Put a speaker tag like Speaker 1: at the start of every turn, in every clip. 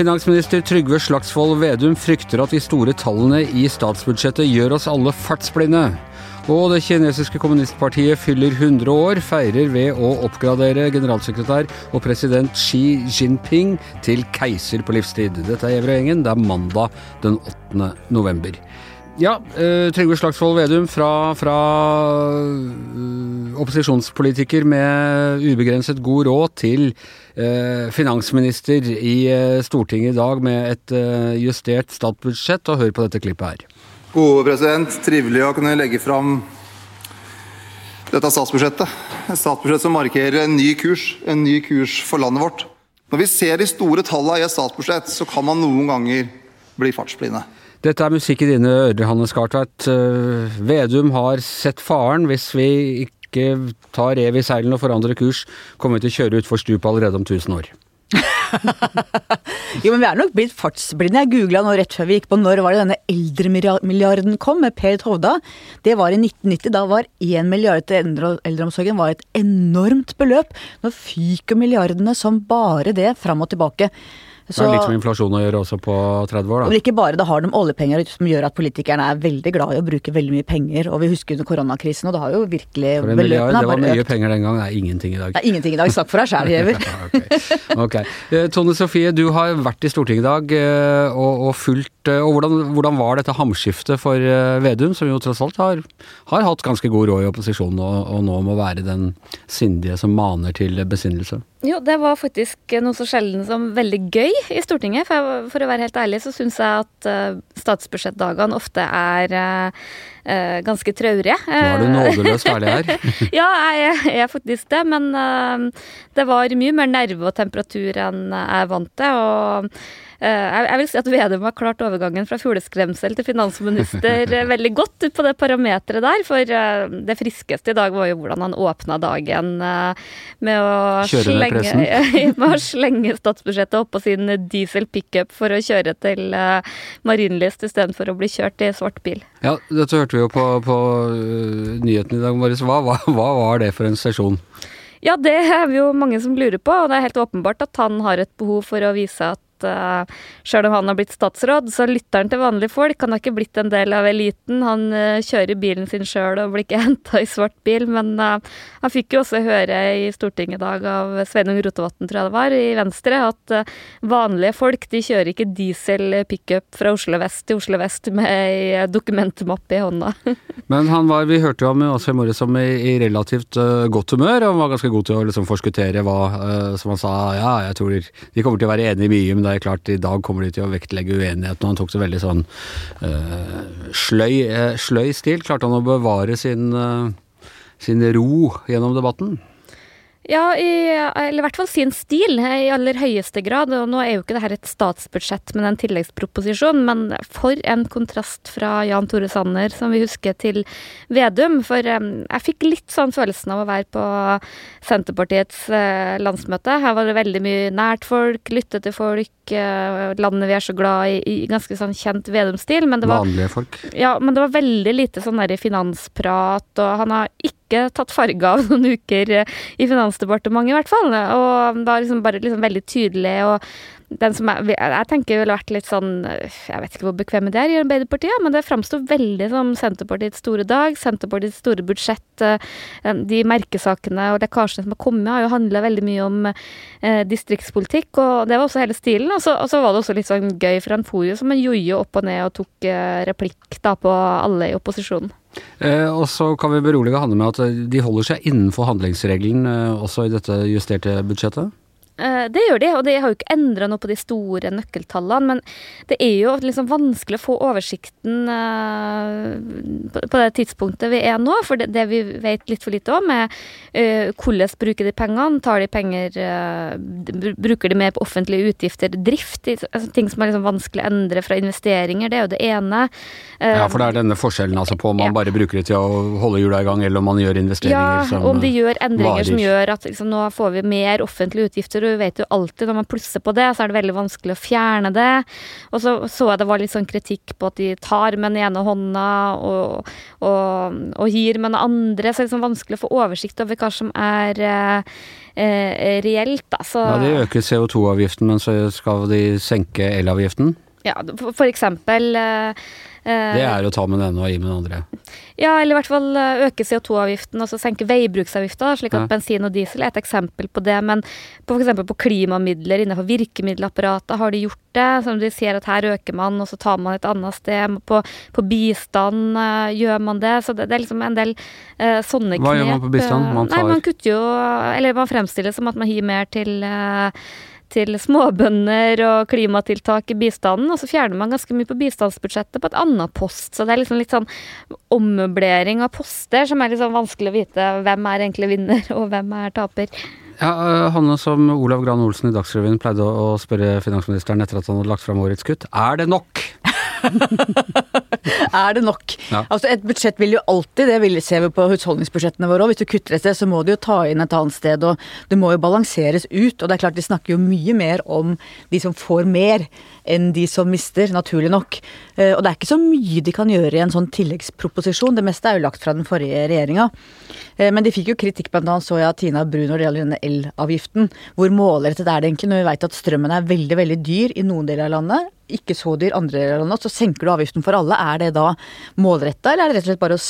Speaker 1: Finansminister Trygve Slagsvold Vedum frykter at de store tallene i statsbudsjettet gjør oss alle fartsblinde. Og det kinesiske kommunistpartiet fyller 100 år, feirer ved å oppgradere generalsekretær og president Xi Jinping til keiser på livstid. Dette er Gjevrøy-gjengen. Det er mandag den 8. november. Ja, uh, Trygve Slagsvold Vedum fra, fra uh, opposisjonspolitiker med ubegrenset god råd til uh, finansminister i Stortinget i dag med et justert statsbudsjett, og hør på dette klippet her.
Speaker 2: Gode president, Trivelig å kunne legge fram dette statsbudsjettet. Et statsbudsjett som markerer en ny kurs, en ny kurs for landet vårt. Når vi ser de store tallene i et statsbudsjett, så kan man noen ganger bli fartsblinde.
Speaker 1: Dette er musikk i dine ører, Hanne Skartveit. Eh, Vedum har sett faren. Hvis vi ikke tar rev i seilene og forandrer kurs, kommer vi til å kjøre utfor stupet allerede om 1000 år.
Speaker 3: jo, men vi er nok blitt fartsblinde. Jeg googla nå rett før vi gikk på når var det denne eldremilliarden kom, med Per Tovda. Det var i 1990. Da var én milliard til eldre, eldreomsorgen var et enormt beløp. Nå fyker milliardene som bare det fram og tilbake.
Speaker 1: Så, det har litt med inflasjon å gjøre også på 30 år, da.
Speaker 3: Men ikke bare. Det har de oljepenger som gjør at politikerne er veldig glad i å bruke veldig mye penger. Og vi husker under koronakrisen, og det har jo virkelig
Speaker 1: For en milliard, det var mye økt. penger den gang. Det er ingenting i dag.
Speaker 3: Det er ingenting i dag. Snakk for deg sjæl, Giæver.
Speaker 1: okay. okay. Eh, Tone Sofie, du har vært i Stortinget i dag eh, og, og fulgt Og hvordan, hvordan, var dette hamskiftet for Vedum, som jo tross alt har, har hatt ganske god råd i opposisjonen, og, og nå må være den sindige som maner til besinnelse?
Speaker 4: Jo, det var faktisk noe så sjelden som veldig gøy i Stortinget. For, for å være helt ærlig så syns jeg at uh, statsbudsjettdagene ofte er uh, ganske traurige.
Speaker 1: Nå er du nådeløst ærlig her.
Speaker 4: ja, jeg, jeg, er faktisk det. Men det var mye mer nerve og temperatur enn jeg er vant til. og Eh, jeg vil si at Vedum har klart overgangen fra fugleskremsel til finansminister eh, veldig godt på det parameteret der. For eh, det friskeste i dag var jo hvordan han åpna dagen med å, slenge, med å slenge statsbudsjettet oppå sin diesel pickup for å kjøre til Marienlyst istedenfor å bli kjørt i svart bil.
Speaker 1: Ja, dette hørte vi jo på, på nyheten i dag morges. Hva, hva, hva var det for en sesjon?
Speaker 4: Ja, det er vi jo mange som lurer på, og det er helt åpenbart at han har et behov for å vise at uh, sjøl om han har blitt statsråd, så lytter han til vanlige folk. Han har ikke blitt en del av eliten. Han uh, kjører bilen sin sjøl og blir ikke henta i svart bil. Men uh, han fikk jo også høre i Stortinget i dag av Sveinung Rotevatn, tror jeg det var, i Venstre, at vanlige folk de kjører ikke diesel pickup fra Oslo vest til Oslo vest med ei dokumentmappe i hånda.
Speaker 1: Men han var, vi hørte jo ham i morges som i, i relativt godt humør, og han var ganske god til å liksom forskuttere hva Som han sa, ja, jeg tror de kommer til å være enige i mye, men det er klart i dag kommer de til å vektlegge uenigheten. og Han tok det veldig sånn uh, sløy, uh, sløy, stil. Klarte han å bevare sin, uh, sin ro gjennom debatten?
Speaker 4: Ja, i, eller i hvert fall sin stil, i aller høyeste grad. Og nå er jo ikke det her et statsbudsjett, men en tilleggsproposisjon. Men for en kontrast fra Jan Tore Sanner, som vi husker, til Vedum. For um, jeg fikk litt sånn følelsen av å være på Senterpartiets uh, landsmøte. Her var det veldig mye nært folk, lytte til folk. Landet vi er så glad i, i ganske sånn kjent Vedum-stil.
Speaker 1: Vanlige folk.
Speaker 4: Ja, men det var veldig lite sånn der finansprat, og han har ikke ikke tatt farge av noen uker eh, i Finansdepartementet, i hvert fall. Og var liksom bare liksom veldig tydelig. og den som er, jeg tenker ville vært litt sånn Jeg vet ikke hvor bekvemme det er i Arbeiderpartiet, men det framsto veldig som Senterpartiets store dag, Senterpartiets store budsjett. Eh, de merkesakene og lekkasjene som har kommet, har jo handla veldig mye om eh, distriktspolitikk, og det var også hele stilen. Og så, og så var det også litt sånn gøy, for han for jo som jojo opp og ned og tok eh, replikk da på alle i opposisjonen.
Speaker 1: Eh, og så kan vi berolige Hanne med at de holder seg innenfor handlingsregelen også i dette justerte budsjettet?
Speaker 4: Eh, det gjør de, og det har jo ikke endra noe på de store nøkkeltallene. Men det er jo liksom vanskelig å få oversikten uh, på det tidspunktet vi er nå. For det, vi vet litt for lite om, er uh, hvordan bruker de pengene. Tar de penger Bruker de mer på offentlige utgifter, drift? Altså, ting som er liksom vanskelig å endre fra investeringer. Det er jo det ene.
Speaker 1: ja, for det er denne forskjellen altså på om man ja. bare bruker det til å holde hjula i gang, eller om man gjør investeringer
Speaker 4: ja, som Ja, om de gjør endringer varer. som gjør at liksom, nå får vi mer offentlige utgifter for du vet jo alltid når man plusser på det, så er det veldig vanskelig å fjerne det. Og så så jeg det var litt sånn kritikk på at de tar med den ene hånda og, og, og gir med den andre, så det er liksom vanskelig å få oversikt over hva som er eh, eh, reelt, da. Så,
Speaker 1: Ja, De øker CO2-avgiften, men så skal de senke elavgiften.
Speaker 4: Ja, for, for eksempel eh, eh,
Speaker 1: Det er å ta med den ene og gi med den andre.
Speaker 4: Ja, eller i hvert fall eh, øke CO2-avgiften og så senke veibruksavgifta, slik at
Speaker 1: Ja.
Speaker 4: bensin og diesel er et eksempel på det. Men på f.eks. på klimamidler innenfor virkemiddelapparatet har de gjort det. Som de sier at her øker man, og så tar man et annet sted. På, på bistand eh, gjør man det. Så det, det er liksom en del eh, sånne knep.
Speaker 1: Hva gjør man på bistand? Man tar...
Speaker 4: Nei, man kutter jo Eller man fremstiller det som at man gir mer til eh, til småbønder og klimatiltak i bistanden, og så fjerner man ganske mye på bistandsbudsjettet på et annet post. Så det er liksom litt sånn ommøblering av poster som er litt sånn vanskelig å vite hvem er egentlig vinner, og hvem er taper.
Speaker 1: Ja, øh, Hanne, som Olav Gran Olsen i Dagsrevyen pleide å spørre finansministeren etter at han hadde lagt fram årets kutt, er det nok?
Speaker 3: Er det nok?
Speaker 1: Ja.
Speaker 3: Altså Et budsjett vil jo alltid, det vil ser vi på husholdningsbudsjettene våre òg, hvis du kutter et sted, så må du jo ta inn et annet sted, og det må jo balanseres ut. Og det er klart de snakker jo mye mer om de som får mer, enn de som mister, naturlig nok. Eh, Og det er ikke så mye de kan gjøre i en sånn tilleggsproposisjon, det meste er jo lagt fra den forrige regjeringa. Eh, Men de fikk jo kritikk blant annet så jeg av Tina Bru når det gjelder denne elavgiften. Hvor målrettet er det egentlig når vi vet at strømmen er veldig, veldig dyr i noen deler av landet? Ikke så dyr andre deler landet. Så senker du avgiften for alle. Er det da målretta, eller er det rett og slett bare å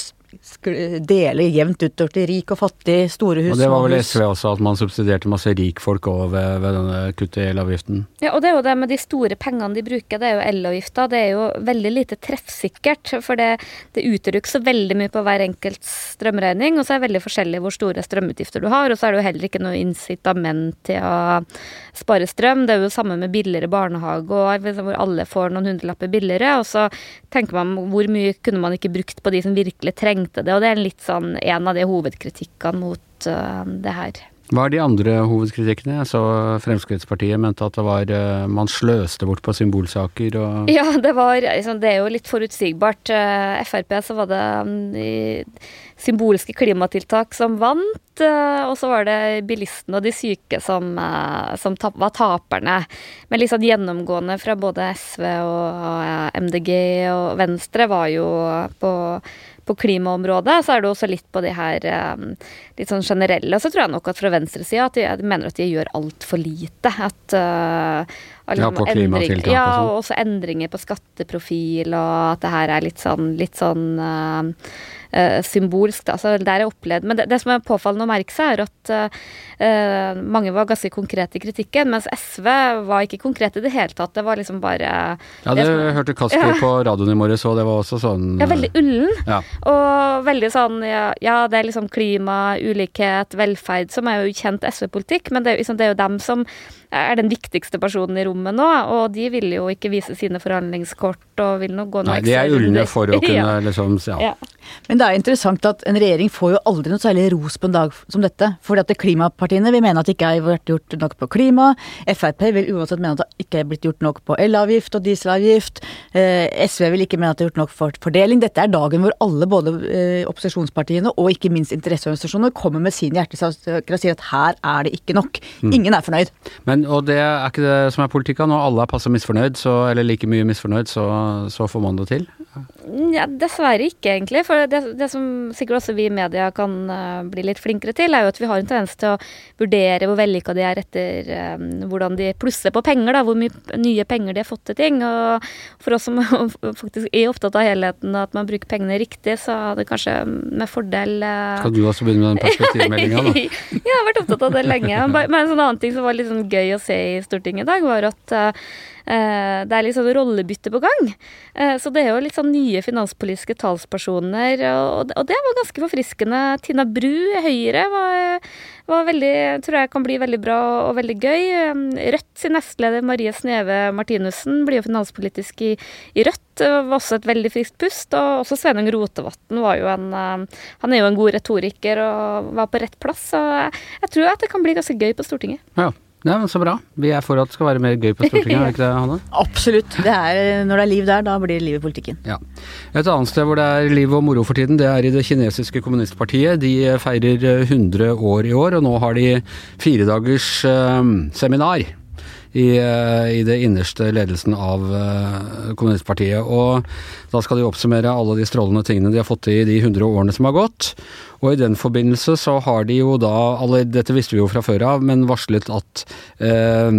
Speaker 3: dele jevnt utover til rik og fattig, store hus,
Speaker 1: Og det var vel? SV også, at man subsidierte masse rikfolk òg ved, ved denne kuttet i elavgiften.
Speaker 4: Ja, og det er jo det med de store pengene de bruker, det er jo elavgifta. Det er jo veldig lite treffsikkert, for det, det utgjør ikke så veldig mye på hver enkelt strømregning, og så er det veldig forskjellig hvor store strømutgifter du har, og så er det jo heller ikke noe incitament til å spare strøm. Det er jo det samme med billigere barnehage, og liksom hvor alle får noen hundrelapper billigere, og så tenker man hvor mye kunne man ikke brukt på de som virkelig trengte det, og det er litt sånn en av de hovedkritikkene mot uh, det her.
Speaker 1: Hva er de andre hovedkritikkene? Jeg så Fremskrittspartiet mente at det var øh, man sløste bort på symbolsaker og
Speaker 4: Ja, det var liksom, Det er jo litt forutsigbart. Eh, Frp så var det mm, i symbolske klimatiltak som vant, eh, og så var det bilistene og de syke som, eh, som tap, var taperne. Men sånn gjennomgående fra både SV og eh, MDG og Venstre var jo på på klimaområdet, så er det også litt på de her eh, litt sånn generelle. Så tror jeg nok at fra venstresida at de, mener at de gjør altfor lite. At eh, av
Speaker 1: Ja, på klimatiltak
Speaker 4: ja,
Speaker 1: og sånn.
Speaker 4: og også endringer på skatteprofil, og at det her er litt sånn, litt sånn eh, symbolsk. Da. Så der jeg opplevd, Men det, det som er påfallende å merke seg, er at uh, mange var ganske konkrete i kritikken, mens SV var ikke konkrete i det hele tatt. Det var liksom bare
Speaker 1: Ja, det
Speaker 4: jeg,
Speaker 1: hørte Kaski
Speaker 4: Ja.
Speaker 1: på radioen i morges, og det var også sånn
Speaker 4: ja, veldig ullen.
Speaker 1: Ja.
Speaker 4: Og veldig sånn ja, ja, det er liksom klima, ulikhet, velferd, som er jo kjent SV-politikk, men det er, liksom, det er jo dem som er den viktigste personen i rommet nå, og de vil jo ikke vise sine forhandlingskort og vil nok gå noe
Speaker 1: Nei, de er ulne for å kunne
Speaker 4: ja.
Speaker 1: liksom ja.
Speaker 4: Ja.
Speaker 3: Men det er interessant at en regjering får jo aldri noe særlig ros på en dag som dette. Fordi at det klimapartiene vil mene at det ikke har vært gjort nok på klima. Frp vil uansett mene at det ikke er blitt gjort nok på elavgift og dieselavgift. Eh, SV vil ikke mene at det er gjort nok for fordeling. Dette er dagen hvor alle, både eh, opposisjonspartiene og ikke minst interesseorganisasjoner, kommer med sin hjertesak og sier at her er det ikke nok. Ingen er fornøyd.
Speaker 1: Men, og det er ikke det som er politikk, når alle er passe misfornøyd, så, eller like mye misfornøyd, så, så får man det til.
Speaker 4: Ja, dessverre ikke, egentlig. For det, det som sikkert også vi i media kan uh, bli litt flinkere til, er jo at vi har en tendens til å vurdere hvor vellykka de er etter eh, hvordan de plusser på penger, da, hvor mye nye penger de har fått til ting. Og for oss som faktisk er opptatt av helheten og at man bruker pengene riktig, så hadde det kanskje med fordel uh...
Speaker 1: Skal du også begynne med den perspektivmeldinga, da?
Speaker 4: jeg har vært opptatt av det lenge. Men en sånn annen ting som var litt sånn gøy å se i Stortinget i dag, var at eh, det er litt sånn rollebytte på gang. Eh, så det er jo litt sånn nye finanspolitiske talspersoner, og, det var ganske forfriskende. Tina Bru Høyre var, var veldig, tror jeg kan bli veldig bra og veldig gøy. Eh, Rødt sin nestleder Marie Sneve Martinussen blir jo finanspolitisk i, i Rødt. Det var også et veldig friskt pust. Og også Sveinung Rotevatn var jo en eh, Han er jo en god retoriker og var på rett plass. Så jeg tror at det kan bli ganske gøy på Stortinget.
Speaker 1: Ja. Nei, men Så bra. Vi er for at det skal være mer gøy på Stortinget, er det ikke det, Hanne?
Speaker 3: Absolutt. Det er, når det er liv der, da blir det liv i politikken.
Speaker 1: Ja. Et annet sted hvor det er liv og moro for tiden, det er i det kinesiske kommunistpartiet. De feirer 100 år i år, og nå har de firedagers uh, seminar i, uh, i, det innerste ledelsen av uh, kommunistpartiet. Og da skal de oppsummere alle de strålende tingene de har fått til i de 100 årene som har gått. Og i den forbindelse så har de jo da, alle, dette visste vi jo fra før av, men varslet at eh,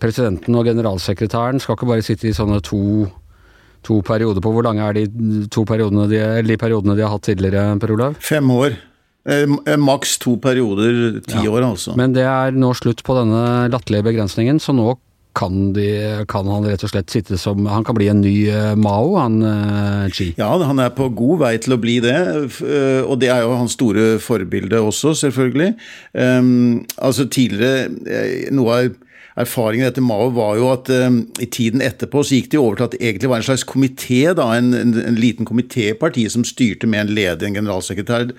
Speaker 1: presidenten og generalsekretæren skal ikke bare sitte i sånne to, to perioder på Hvor lange er de to periodene de, de periodene de har hatt tidligere, Per Olav?
Speaker 5: Fem år. Eh, eh maks to perioder, ti ja. år altså.
Speaker 1: Men det er nå slutt på denne latterlige begrensningen, så nå kan, de, kan, han rett og slett sitte som Han kan bli en ny uh, Mao, han uh, Xi?
Speaker 5: Ja, han er på god vei til å bli det. Og det er jo hans store forbilde også, selvfølgelig. Um, altså tidligere Noe av erfaringen etter Mao var jo at eh, i tiden etterpå så gikk det over til at det egentlig var en slags komité, da, en, en, en liten komitéparti som styrte med en leder, en generalsekretær.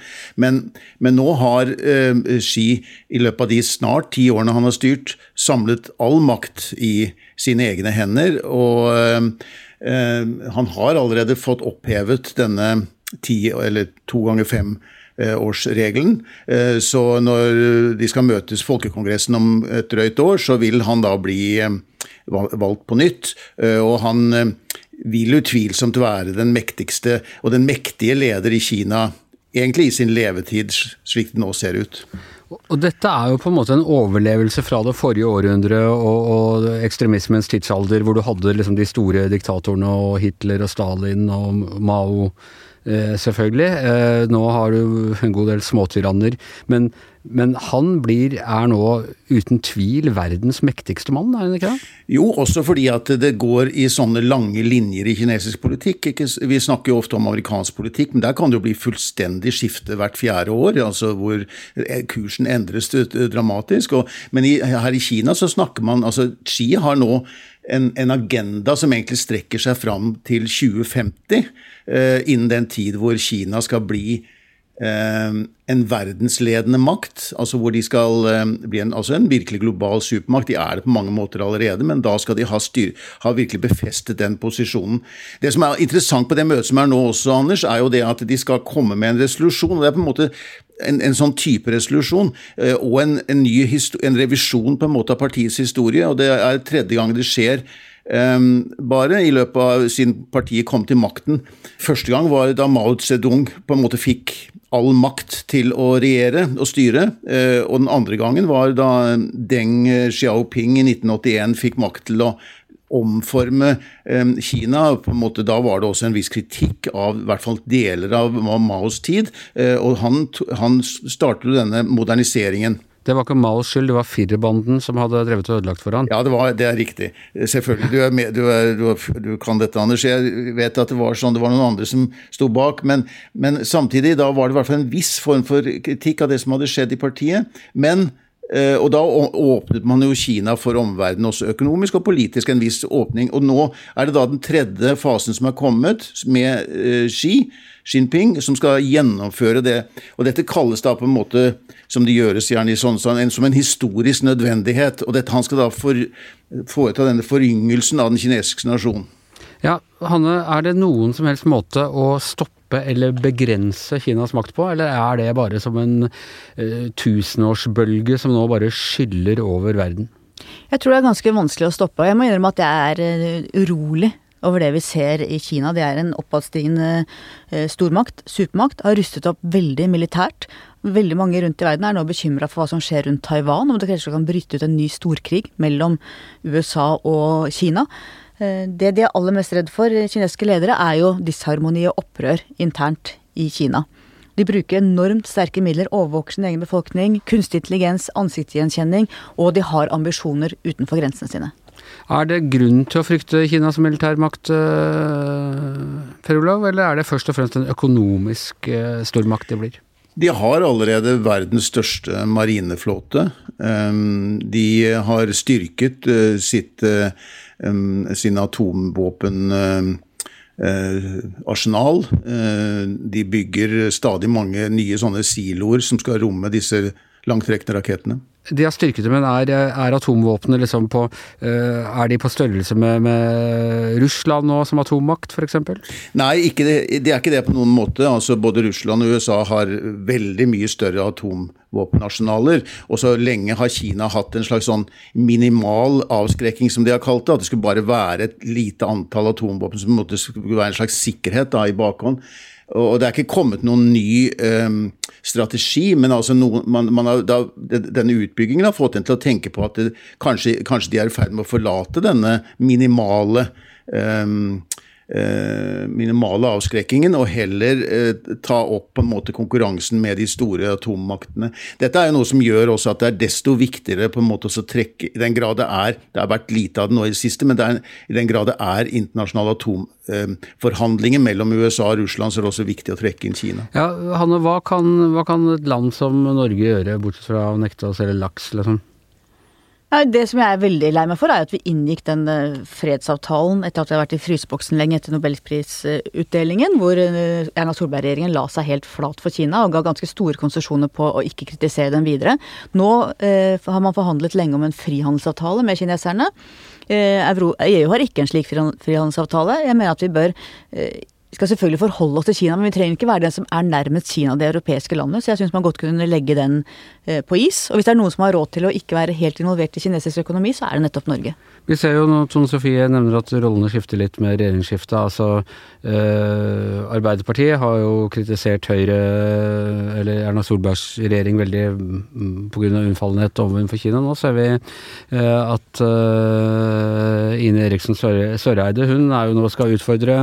Speaker 5: Men, men nå har eh, Xi i løpet av de snart ti årene han har styrt, samlet all makt i sine egne hender. Og uh, uh, han har allerede fått opphevet denne ti eller to ganger fem Eh, årsregelen. Eh, så når de skal møtes Folkekongressen om et drøyt år, så vil han da bli eh, valgt på nytt. Og han vil utvilsomt være den mektigste og den mektige leder i Kina, egentlig i sin levetid, slik det nå ser ut.
Speaker 1: Og dette er jo på en måte en overlevelse fra det forrige århundret og, og ekstremismens tidsalder, hvor du hadde liksom de store diktatorene og Hitler og Stalin og Mao selvfølgelig. Eh, nå har du en god del småtyranner. Men, men, han blir, er nå uten tvil verdens mektigste mann, er han ikke det?
Speaker 5: Jo, også fordi at det går i sånne lange linjer i kinesisk politikk. Ikke? Vi snakker jo ofte om amerikansk politikk, men der kan det jo bli fullstendig skifte hvert fjerde år. altså Hvor kursen endres dramatisk. Og, men i, her i Kina så snakker man altså Xi har nå en, en, agenda som egentlig strekker seg fram til 2050, eh, innen den tid hvor Kina skal bli eh, en verdensledende makt, altså hvor de skal eh, bli en, altså en, virkelig global supermakt. De er det på mange måter allerede, men da skal de ha, styr, ha virkelig befestet den posisjonen. Det som er interessant på det møtet som er nå også, Anders, er jo det at de skal komme med en resolusjon. og det er på en måte en, en, sånn type resolusjon, eh, og en, en, ny en revisjon på en måte av partiets historie. og Det er tredje gang det skjer. Um, bare i løpet av siden partiet kom til makten. Første gang var da Mao Zedong på en måte fikk all makt til å regjere og styre. Uh, og den andre gangen var da Deng Xiaoping i 1981 fikk makt til å omforme eh, Kina. på en måte Da var det også en viss kritikk av i hvert fall deler av Maos tid. Eh, og han, han startet denne moderniseringen.
Speaker 1: Det var ikke Maos skyld, det var firerbanden som hadde drevet og ødelagt for han.
Speaker 5: Ja, det, var, det er riktig. Selvfølgelig. Du, er med, du, er, du, er, du, kan dette, Anders. Jeg vet at det var sånn, det var noen andre som sto bak. Men, men samtidig, da var det i hvert fall en viss form for kritikk av det som hadde skjedd i partiet. Men og da åpnet man jo Kina for omverdenen, også økonomisk og politisk, en viss åpning. Og nå er det da den tredje fasen som er kommet, med eh, Xi Jinping, som skal gjennomføre det. Og dette kalles da på en måte, som det gjøres gjerne i sånn, som en historisk nødvendighet. Og dette, han skal da for, foreta denne foryngelsen av den kinesiske nasjonen.
Speaker 1: Ja, Hanne, er det noen som helst måte å stoppe eller begrense Kinas makt på, eller er det bare som en uh, tusenårsbølge som nå bare skyller over verden?
Speaker 3: Jeg tror det er ganske vanskelig å stoppe. og Jeg må innrømme at jeg er uh, urolig over det vi ser i Kina. Det er en oppadstigende uh, stormakt, supermakt, har rustet opp veldig militært. Veldig mange rundt i verden er nå bekymra for hva som skjer rundt Taiwan, om det kanskje kan bryte ut en ny storkrig mellom USA og Kina. Eh, det de er aller mest redd for, eh, kinesiske ledere, er jo disharmoni og opprør internt i Kina. De bruker enormt sterke midler, overvåker sin egen befolkning, kunstig intelligens, ansiktsgjenkjenning, og de har ambisjoner utenfor grensene sine.
Speaker 1: Er det grunn til å frykte Kinas militærmakt, eh, Per Olav, eller er det først og fremst en økonomisk stormakt det blir?
Speaker 5: De har allerede verdens største marineflåte. De har styrket sitt sin atomvåpenarsenal. Eh, de bygger stadig mange nye sånne siloer som skal romme disse langtrekkende rakettene.
Speaker 1: De har styrket det, men er, er atomvåpnene liksom på uh, Er de på størrelse med, med Russland nå som atommakt, f.eks.?
Speaker 5: Nei, ikke det, det, er ikke det på noen måte. Altså, både Russland og USA har veldig mye større atomvåpenarsenaler. Og så lenge har Kina hatt en slags sånn minimal avskrekking, som de har kalt det. At det skulle bare være et lite antall atomvåpen som måtte være en slags sikkerhet da, i bakhånd. Og det er ikke kommet noen ny um, strategi, men altså noen, man, man har, da, denne utbyggingen har fått en til å tenke på at det, kanskje, kanskje, de er i ferd med å forlate denne minimale um, minimale avskrekkingen, og heller eh, ta opp på en måte konkurransen med de store atommaktene. Dette er jo noe som gjør også at det er desto viktigere på en måte å trekke I den grad det er Det har vært lite av det nå i det siste, men det er, i den grad det er internasjonale atomforhandlinger eh, mellom USA og Russland, så er det også viktig å trekke inn Kina.
Speaker 1: Ja, Hanne, hva kan, hva kan et land som Norge gjøre, bortsett fra å nekte å selge laks, liksom?
Speaker 3: Det som jeg er veldig lei meg for, er at vi inngikk den eh, fredsavtalen etter at vi har vært i fryseboksen lenge etter nobelprisutdelingen, hvor eh, Erna Solberg-regjeringen la seg helt flat for Kina og ga ganske store konsesjoner på å ikke kritisere den videre. Nå eh, har man forhandlet lenge om en frihandelsavtale med kineserne. Eh, EU e har ikke en slik frihandelsavtale. Jeg mener at vi bør eh, vi skal selvfølgelig forholde oss til Kina, men vi trenger ikke være den som er nærmest Kina, det europeiske landet. Så jeg syns man godt kunne legge den eh, på is. Og hvis det er noen som har råd til å ikke være helt involvert i kinesisk økonomi, så er det nettopp Norge.
Speaker 1: Vi ser jo nå Tone Sofie nevner at rollene skifter litt med regjeringsskiftet. Altså eh, Arbeiderpartiet har jo kritisert Høyre, eller Erna Solbergs regjering, veldig mm, pga. unnfallenhet overfor Kina. Nå ser vi eh, at eh, Ine Eriksen Søreide, hun er jo nå skal utfordre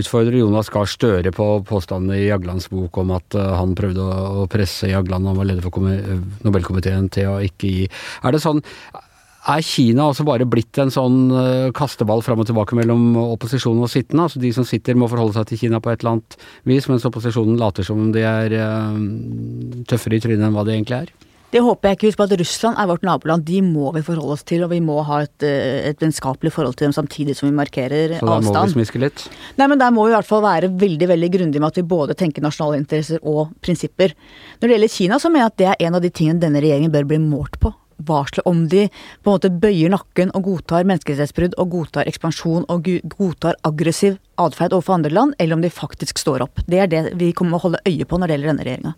Speaker 1: utfordrer Jonas Gahr Støre på påstandene i Jaglands bok om at eh, han prøvde å presse Jagland, han var leder for Nobelkomiteen, til å ikke gi Er det sånn er Kina også bare blitt en sånn eh, kasteball fram og tilbake mellom opposisjonen og sittende? Altså de som sitter må forholde seg til Kina på et eller annet vis, mens opposisjonen later som om de er tøffere i trynet enn hva de egentlig er?
Speaker 3: Det håper jeg ikke. Husk på at Russland er vårt naboland. De må vi forholde oss til, og vi må ha et, eh, et vennskapelig forhold til dem samtidig som vi markerer avstand. Så
Speaker 1: da må vi smiske litt?
Speaker 3: Nei, men der må vi i hvert fall være veldig veldig grundige med at vi både tenker nasjonale interesser og prinsipper. Når det gjelder Kina, så mener jeg at det er en av de tingene denne regjeringen bør bli målt på. Varsle om de på en måte bøyer nakken og godtar menneskerettighetsbrudd og godtar ekspansjon og godtar aggressiv atferd overfor andre land, eller om de faktisk står opp. Det er det vi kommer å holde øye på når det gjelder denne regjeringa.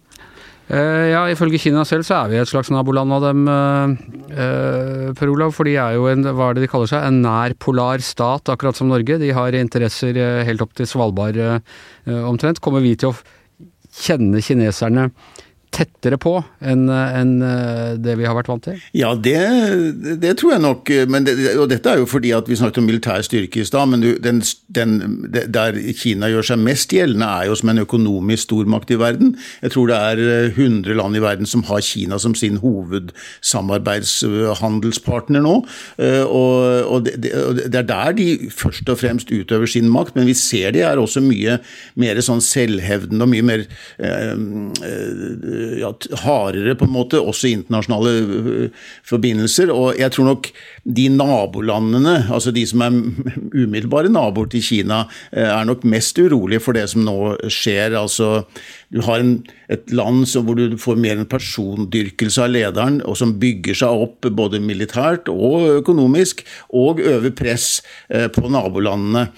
Speaker 1: Eh, ja, ifølge Kina selv så er vi et slags naboland av dem, uh, Per Olav. For de er jo en, hva er det de kaller seg, en nærpolar stat, akkurat som Norge. De har interesser helt opp til Svalbard omtrent. Kommer vi til å kjenne kineserne tettere på enn en eh, det vi har vært vant til?
Speaker 5: Ja, det, det tror jeg nok. Det, og dette er jo fordi at vi snakket om militær styrke i stad. Men den, den, der Kina gjør seg mest gjeldende, er jo som en økonomisk stormakt i verden. Jeg tror det er 100 eh, land i verden som har Kina som sin hovedsamarbeidshandelspartner nå. Eh, og, og det, det, er der de først og fremst utøver sin makt. Men vi ser de er også mye mer sånn selvhevdende og mye mer eh, ja, hardere, på en måte, også i internasjonale øh, forbindelser. Og jeg tror nok de nabolandene, altså de som er umiddelbare naboer til Kina, øh, er nok mest urolige for det som nå skjer. altså du har en, et land hvor du får mer en persondyrkelse av lederen, og som bygger seg opp både militært og økonomisk, og øver press eh, på nabolandene.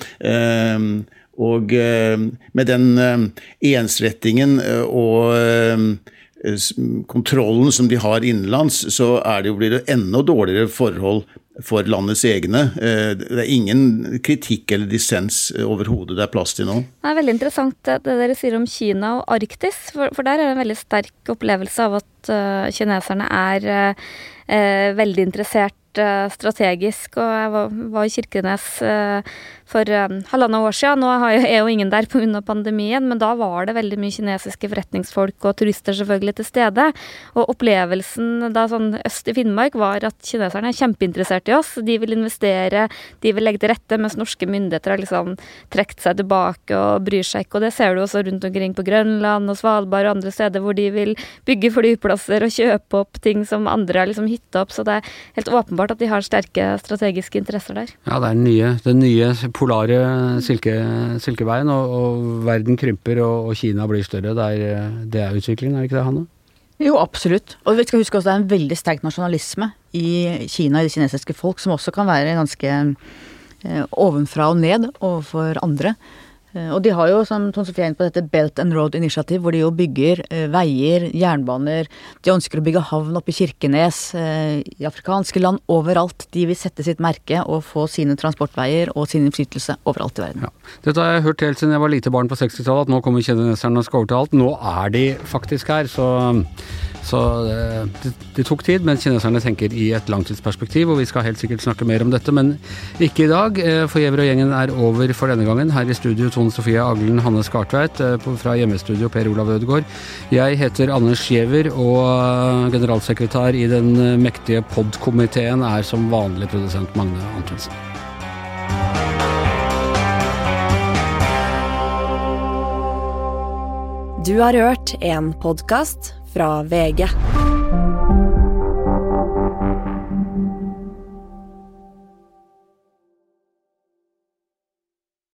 Speaker 5: Eh, og eh, med den ensrettingen og Eh, kontrollen som de har innenlands, så det jo, blir det enda dårligere forhold for landets egne. Eh, det er ingen kritikk eller dissens overhodet det er plass til nå.
Speaker 4: Det er veldig interessant det dere sier om Kina og Arktis, for, der er det en veldig sterk opplevelse av at kineserne er veldig interessert strategisk, og jeg var, i Kirkenes uh, for um, halvannet år siden. Nå er jo ingen der pga. pandemien, men da var det veldig mye kinesiske forretningsfolk og turister selvfølgelig til stede. Og opplevelsen da sånn øst i Finnmark var at kineserne er kjempeinteressert i oss. De vil investere, de vil legge til rette, mens norske myndigheter har liksom trukket seg tilbake og bryr seg ikke. Og det ser du også rundt omkring på Grønland og Svalbard og andre steder hvor de vil bygge flyplasser og kjøpe opp ting som andre har liksom hytta opp. Så det er helt åpenbart at de har sterke strategiske interesser der.
Speaker 1: Ja, det er den nye, den nye polare silke, silkeveien, og, og, verden krymper og, og, Kina blir større. Det er, det er utviklingen, er det ikke det, Hanne?
Speaker 3: Jo, absolutt. Og vi skal huske også det er en veldig sterk nasjonalisme i Kina, i det kinesiske folk, som også kan være ganske eh, ovenfra og ned overfor andre. Eh, og de har jo, som Tone Sofie er på, dette Belt and Road Initiative, hvor de jo bygger eh, veier, jernbaner. De ønsker å bygge havn oppe i Kirkenes, eh, i afrikanske land, overalt. De vil sette sitt merke og få sine transportveier og sin innflytelse overalt i verden.
Speaker 1: Ja. Dette har jeg hørt helt siden jeg var lite barn på 60-tallet, at nå kommer kjedeneserne og skal overta alt. Nå er de faktisk her, så så det, det, tok tid, men kineserne tenker i et langtidsperspektiv, og vi skal helt sikkert snakke mer om dette, men ikke i dag. For Giæver og gjengen er over for denne gangen. Her i studio Tone Sofie Aglen, Hanne Skartveit fra hjemmestudio Per Olav Ødegaard. Jeg heter Anders Giæver, og generalsekretær i den mektige POD-komiteen er som vanlig produsent Magne Antonsen.
Speaker 6: Du har hørt en podkast fra VG.